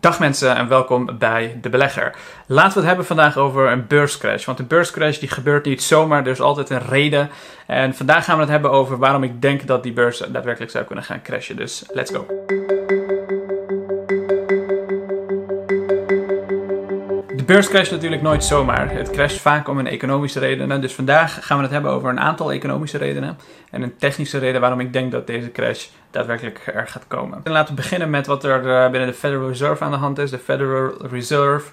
Dag mensen en welkom bij De Belegger. Laten we het hebben vandaag over een beurscrash. Want een beurscrash die gebeurt niet zomaar, er is altijd een reden. En vandaag gaan we het hebben over waarom ik denk dat die beurs daadwerkelijk zou kunnen gaan crashen. Dus let's go. Beurs crasht natuurlijk nooit zomaar. Het crasht vaak om een economische redenen. Dus vandaag gaan we het hebben over een aantal economische redenen. En een technische reden waarom ik denk dat deze crash daadwerkelijk er gaat komen. En laten we beginnen met wat er eh, binnen de Federal Reserve aan de hand is. De Federal Reserve.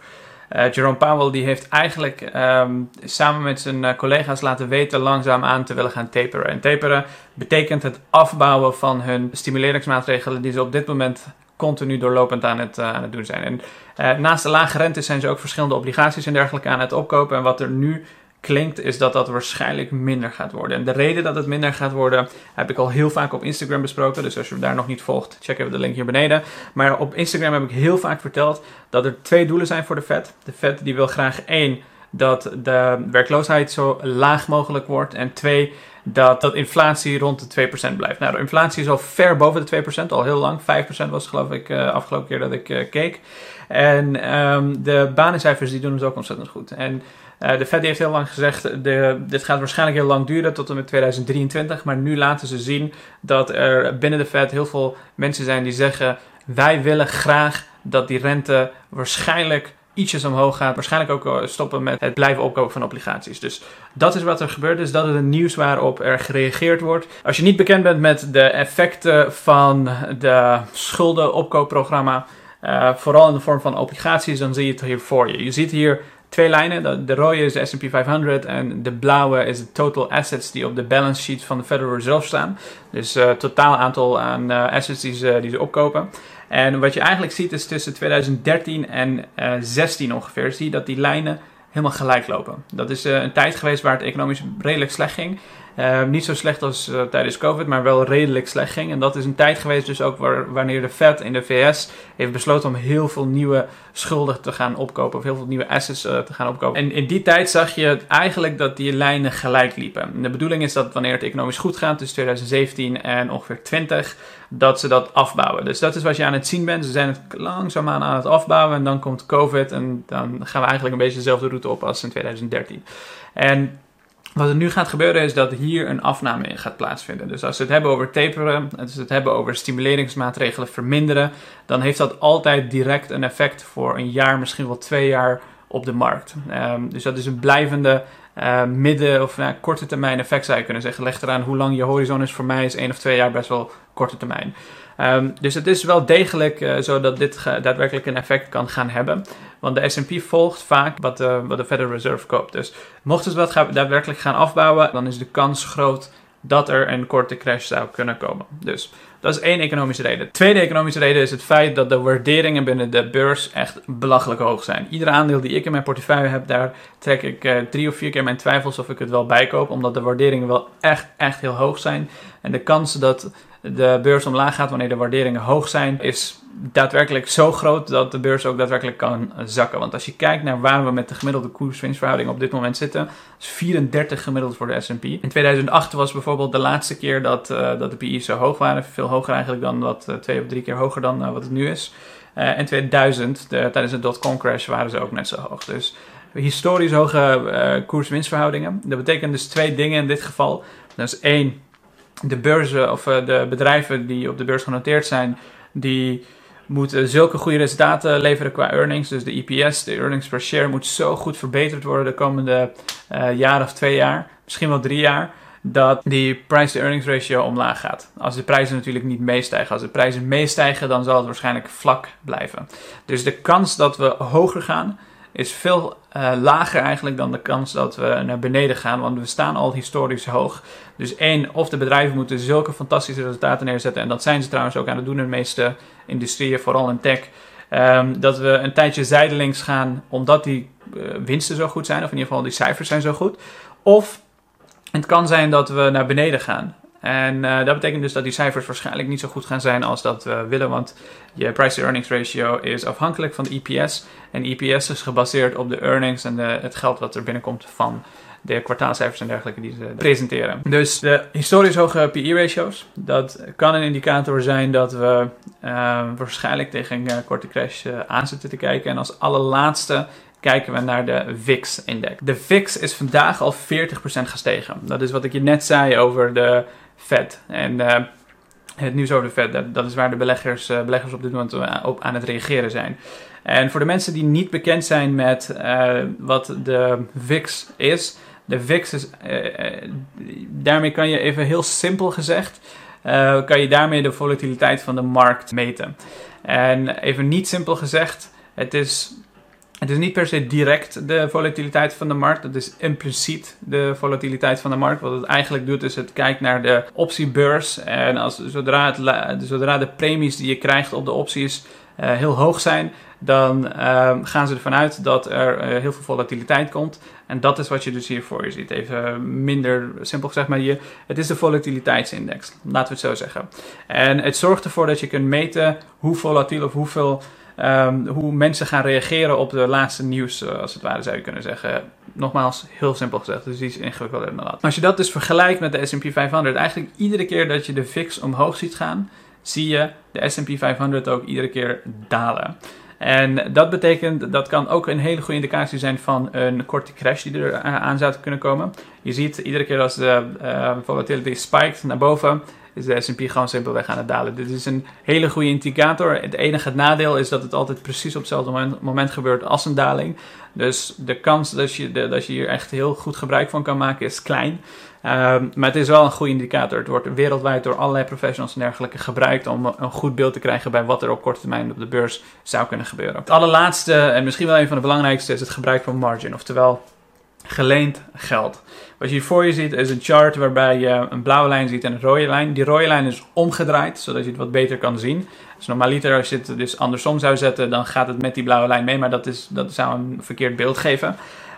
Uh, Jerome Powell die heeft eigenlijk ehm, samen met zijn uh, collega's laten weten langzaam aan te willen gaan taperen. En taperen betekent het afbouwen van hun stimuleringsmaatregelen die ze op dit moment continu doorlopend aan het, uh, aan het doen zijn. En uh, naast de lage rente zijn ze ook verschillende obligaties en dergelijke aan het opkopen. En wat er nu klinkt, is dat dat waarschijnlijk minder gaat worden. En de reden dat het minder gaat worden, heb ik al heel vaak op Instagram besproken. Dus als je daar nog niet volgt, check even de link hier beneden. Maar op Instagram heb ik heel vaak verteld dat er twee doelen zijn voor de Fed. De Fed die wil graag één dat de werkloosheid zo laag mogelijk wordt. En twee, dat, dat inflatie rond de 2% blijft. Nou, de inflatie is al ver boven de 2%, al heel lang. 5% was geloof ik uh, afgelopen keer dat ik uh, keek. En um, de banencijfers die doen het ook ontzettend goed. En uh, de Fed heeft heel lang gezegd, de, dit gaat waarschijnlijk heel lang duren, tot en met 2023. Maar nu laten ze zien dat er binnen de Fed heel veel mensen zijn die zeggen... wij willen graag dat die rente waarschijnlijk ietsjes omhoog gaat. Waarschijnlijk ook eh, stoppen met het blijven opkopen van obligaties. Dus dat is wat er gebeurt. Dus dat is het nieuws waarop er gereageerd wordt. Als je niet bekend bent met de effecten van de schuldenopkoopprogramma, uh, vooral in de vorm van obligaties, dan zie je het hier voor je. Je ziet hier twee lijnen. De, rode is de S&P 500 en de blauwe is de total assets die op de balance sheet van de Federal Reserve staan. Dus uh, totaal aantal aan assets die ze, die ze opkopen. En wat je eigenlijk ziet is tussen 2013 en uh, 16 ongeveer, zie je dat die lijnen helemaal gelijk lopen. Dat is uh, een tijd geweest waar het economisch redelijk slecht ging. Uh, niet zo slecht als uh, tijdens COVID, maar wel redelijk slecht ging. En dat is een tijd geweest dus ook waar, wanneer de Fed in de VS heeft besloten om heel veel nieuwe schulden te gaan opkopen. Of heel veel nieuwe assets uh, te gaan opkopen. En in die tijd zag je eigenlijk dat die lijnen gelijk liepen. En de bedoeling is dat wanneer het economisch goed gaat, tussen 2017 en ongeveer 20, dat ze dat afbouwen. Dus dat is wat je aan het zien bent. Ze zijn het langzaamaan aan het afbouwen. En dan komt COVID en dan gaan we eigenlijk een beetje dezelfde route op als in 2013. En wat er nu gaat gebeuren is dat hier een afname in gaat plaatsvinden. Dus als we het hebben over taperen, als we het hebben over stimuleringsmaatregelen verminderen, dan heeft dat altijd direct een effect voor een jaar, misschien wel twee jaar op de markt. Um, dus dat is een blijvende uh, midden- of uh, korte termijn effect zou je kunnen zeggen. Leg eraan hoe lang je horizon is. Voor mij is één of twee jaar best wel korte termijn. Um, dus het is wel degelijk uh, zo dat dit daadwerkelijk een effect kan gaan hebben. Want de S&P volgt vaak wat de, wat de Federal Reserve koopt. Dus mochten ze dat gaan, daadwerkelijk gaan afbouwen, dan is de kans groot dat er een korte crash zou kunnen komen. Dus dat is één economische reden. De tweede economische reden is het feit dat de waarderingen binnen de beurs echt belachelijk hoog zijn. Ieder aandeel die ik in mijn portefeuille heb, daar trek ik uh, drie of vier keer mijn twijfels of ik het wel bijkoop. Omdat de waarderingen wel echt, echt heel hoog zijn. En de kans dat de beurs omlaag gaat wanneer de waarderingen hoog zijn, is daadwerkelijk zo groot dat de beurs ook daadwerkelijk kan zakken. Want als je kijkt naar waar we met de gemiddelde koers-winstverhouding op dit moment zitten, is 34 gemiddeld voor de S&P. In 2008 was bijvoorbeeld de laatste keer dat, uh, dat de PI zo hoog waren, veel hoger eigenlijk dan wat, uh, twee of drie keer hoger dan uh, wat het nu is. en 2000, de, tijdens de dot-com crash, waren ze ook net zo hoog. Dus historisch hoge koers-winstverhoudingen. Dat betekent dus twee dingen in dit geval. Dat is één, de beurzen of de bedrijven die op de beurs genoteerd zijn, die moeten zulke goede resultaten leveren qua earnings. Dus de EPS, de earnings per share, moet zo goed verbeterd worden de komende uh, jaar of twee jaar, misschien wel drie jaar, dat die price-to-earnings ratio omlaag gaat. Als de prijzen natuurlijk niet meestijgen. Als de prijzen meestijgen, dan zal het waarschijnlijk vlak blijven. Dus de kans dat we hoger gaan, is veel uh, lager eigenlijk dan de kans dat we naar beneden gaan. Want we staan al historisch hoog. Dus één, of de bedrijven moeten zulke fantastische resultaten neerzetten. En dat zijn ze trouwens ook aan het doen in de meeste industrieën, vooral in tech. Um, dat we een tijdje zijdelings gaan omdat die uh, winsten zo goed zijn. Of in ieder geval die cijfers zijn zo goed. Of het kan zijn dat we naar beneden gaan. En uh, dat betekent dus dat die cijfers waarschijnlijk niet zo goed gaan zijn als dat we willen. Want je price-to-earnings ratio is afhankelijk van de EPS. En EPS is gebaseerd op de earnings en de, het geld wat er binnenkomt van de kwartaalcijfers en dergelijke die ze presenteren. Dus de historisch hoge PE-ratio's, dat kan een indicator zijn dat we uh, waarschijnlijk tegen een korte crash aan zitten te kijken. En als allerlaatste kijken we naar de VIX-index. De VIX is vandaag al 40% gestegen. Dat is wat ik je net zei over de Fed. En uh, het nieuws over de Fed, dat, dat is waar de beleggers, uh, beleggers op dit moment op aan het reageren zijn. En voor de mensen die niet bekend zijn met wat de VIX is, de VIX is, daarmee kan je even heel simpel gezegd, kan je daarmee de volatiliteit van de markt meten. En even niet simpel gezegd, het is het is niet per se direct de volatiliteit van de markt. Het is impliciet de volatiliteit van de markt. Wat het eigenlijk doet is het kijkt naar de optiebeurs. En als, zodra, zodra de premies die je krijgt op de opties uh, heel hoog zijn, dan uh, gaan ze ervan uit dat er uh, heel veel volatiliteit komt. En dat is wat je dus hier voor je ziet. Even minder simpel gezegd, maar je, het is de volatiliteitsindex. Laten we het zo zeggen. En het zorgt ervoor dat je kunt meten hoe volatiel of hoeveel Um, hoe mensen gaan reageren op de laatste nieuws, uh, als het ware zou je kunnen zeggen. Nogmaals, heel simpel gezegd, dus iets ingewikkelder dan dat. Als je dat dus vergelijkt met de S&P 500, eigenlijk iedere keer dat je de VIX omhoog ziet gaan, zie je de S&P 500 ook iedere keer dalen. En dat betekent, dat kan ook een hele goede indicatie zijn van een korte crash die er aan zou kunnen komen. Je ziet iedere keer als de uh, volatility spiked naar boven, is de S&P gewoon simpelweg aan het dalen. Dit is een hele goede indicator. Het enige nadeel is dat het altijd precies op hetzelfde moment, gebeurt als een daling. Dus de kans dat je, dat je hier echt heel goed gebruik van kan maken is klein. Um, maar het is wel een goede indicator. Het wordt wereldwijd door allerlei professionals en dergelijke gebruikt om een goed beeld te krijgen bij wat er op korte termijn op de beurs zou kunnen gebeuren. Het allerlaatste en misschien wel een van de belangrijkste is het gebruik van margin, oftewel geleend geld. Wat je hier voor je ziet is een chart waarbij je een blauwe lijn ziet en een rode lijn. Die rode lijn is omgedraaid, zodat je het wat beter kan zien. Dus normaliter als je het dus andersom zou zetten, dan gaat het met die blauwe lijn mee. Maar dat, is, dat zou een verkeerd beeld geven.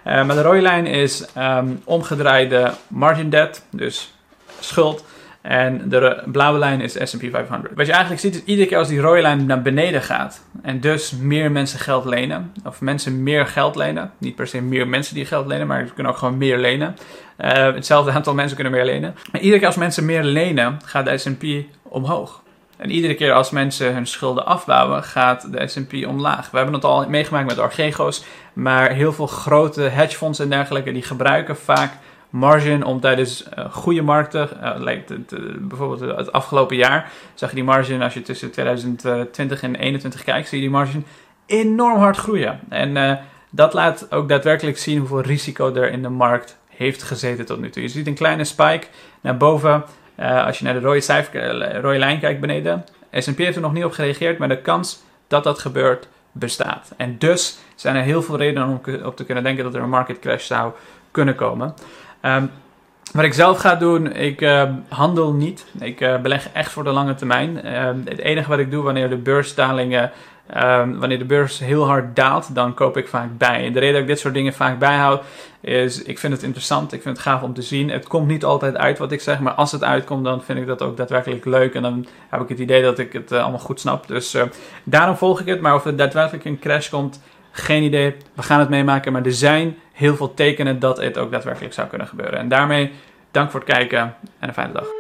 Uh, maar de rode lijn is um, omgedraaide margin debt, dus schuld. En de blauwe lijn is S&P 500. Wat je eigenlijk ziet is iedere keer als die rode lijn naar beneden gaat en dus meer mensen geld lenen, of mensen meer geld lenen, niet per se meer mensen die geld lenen, maar ze kunnen ook gewoon meer lenen. Uh, hetzelfde aantal mensen kunnen meer lenen. Maar iedere keer als mensen meer lenen, gaat de S&P omhoog. En iedere keer als mensen hun schulden afbouwen, gaat de S&P omlaag. We hebben het al meegemaakt met Argego's, maar heel veel grote hedgefondsen en dergelijke, die gebruiken vaak margin om tijdens uh, goede markten, uh, bijvoorbeeld het afgelopen jaar, zag je die margin, als je tussen 2020 en 2021 kijkt, zie je die margin enorm hard groeien. En dat laat ook daadwerkelijk zien hoeveel risico er in de markt heeft gezeten tot nu toe. Je ziet een kleine spike naar boven. als je naar de rode, cijfer, rode lijn kijkt beneden. S&P heeft er nog niet op gereageerd, maar de kans dat dat gebeurt bestaat. En dus zijn er heel veel redenen om op te kunnen denken dat er een market crash zou kunnen komen. Um, wat ik zelf ga doen, ik uh, handel niet. Ik uh, beleg echt voor de lange termijn. Uh, het enige wat ik doe wanneer de beursdalingen, wanneer de beurs heel hard daalt, dan koop ik vaak bij. En de reden dat ik dit soort dingen vaak bijhoud, is ik vind het interessant. Ik vind het gaaf om te zien. Het komt niet altijd uit wat ik zeg, maar als het uitkomt, dan vind ik dat ook daadwerkelijk leuk. En dan heb ik het idee dat ik het allemaal goed snap. Dus daarom volg ik het. Maar of er daadwerkelijk een crash komt, geen idee. We gaan het meemaken. Maar er zijn heel veel tekenen dat het ook daadwerkelijk zou kunnen gebeuren. En daarmee dank voor het kijken en een fijne dag.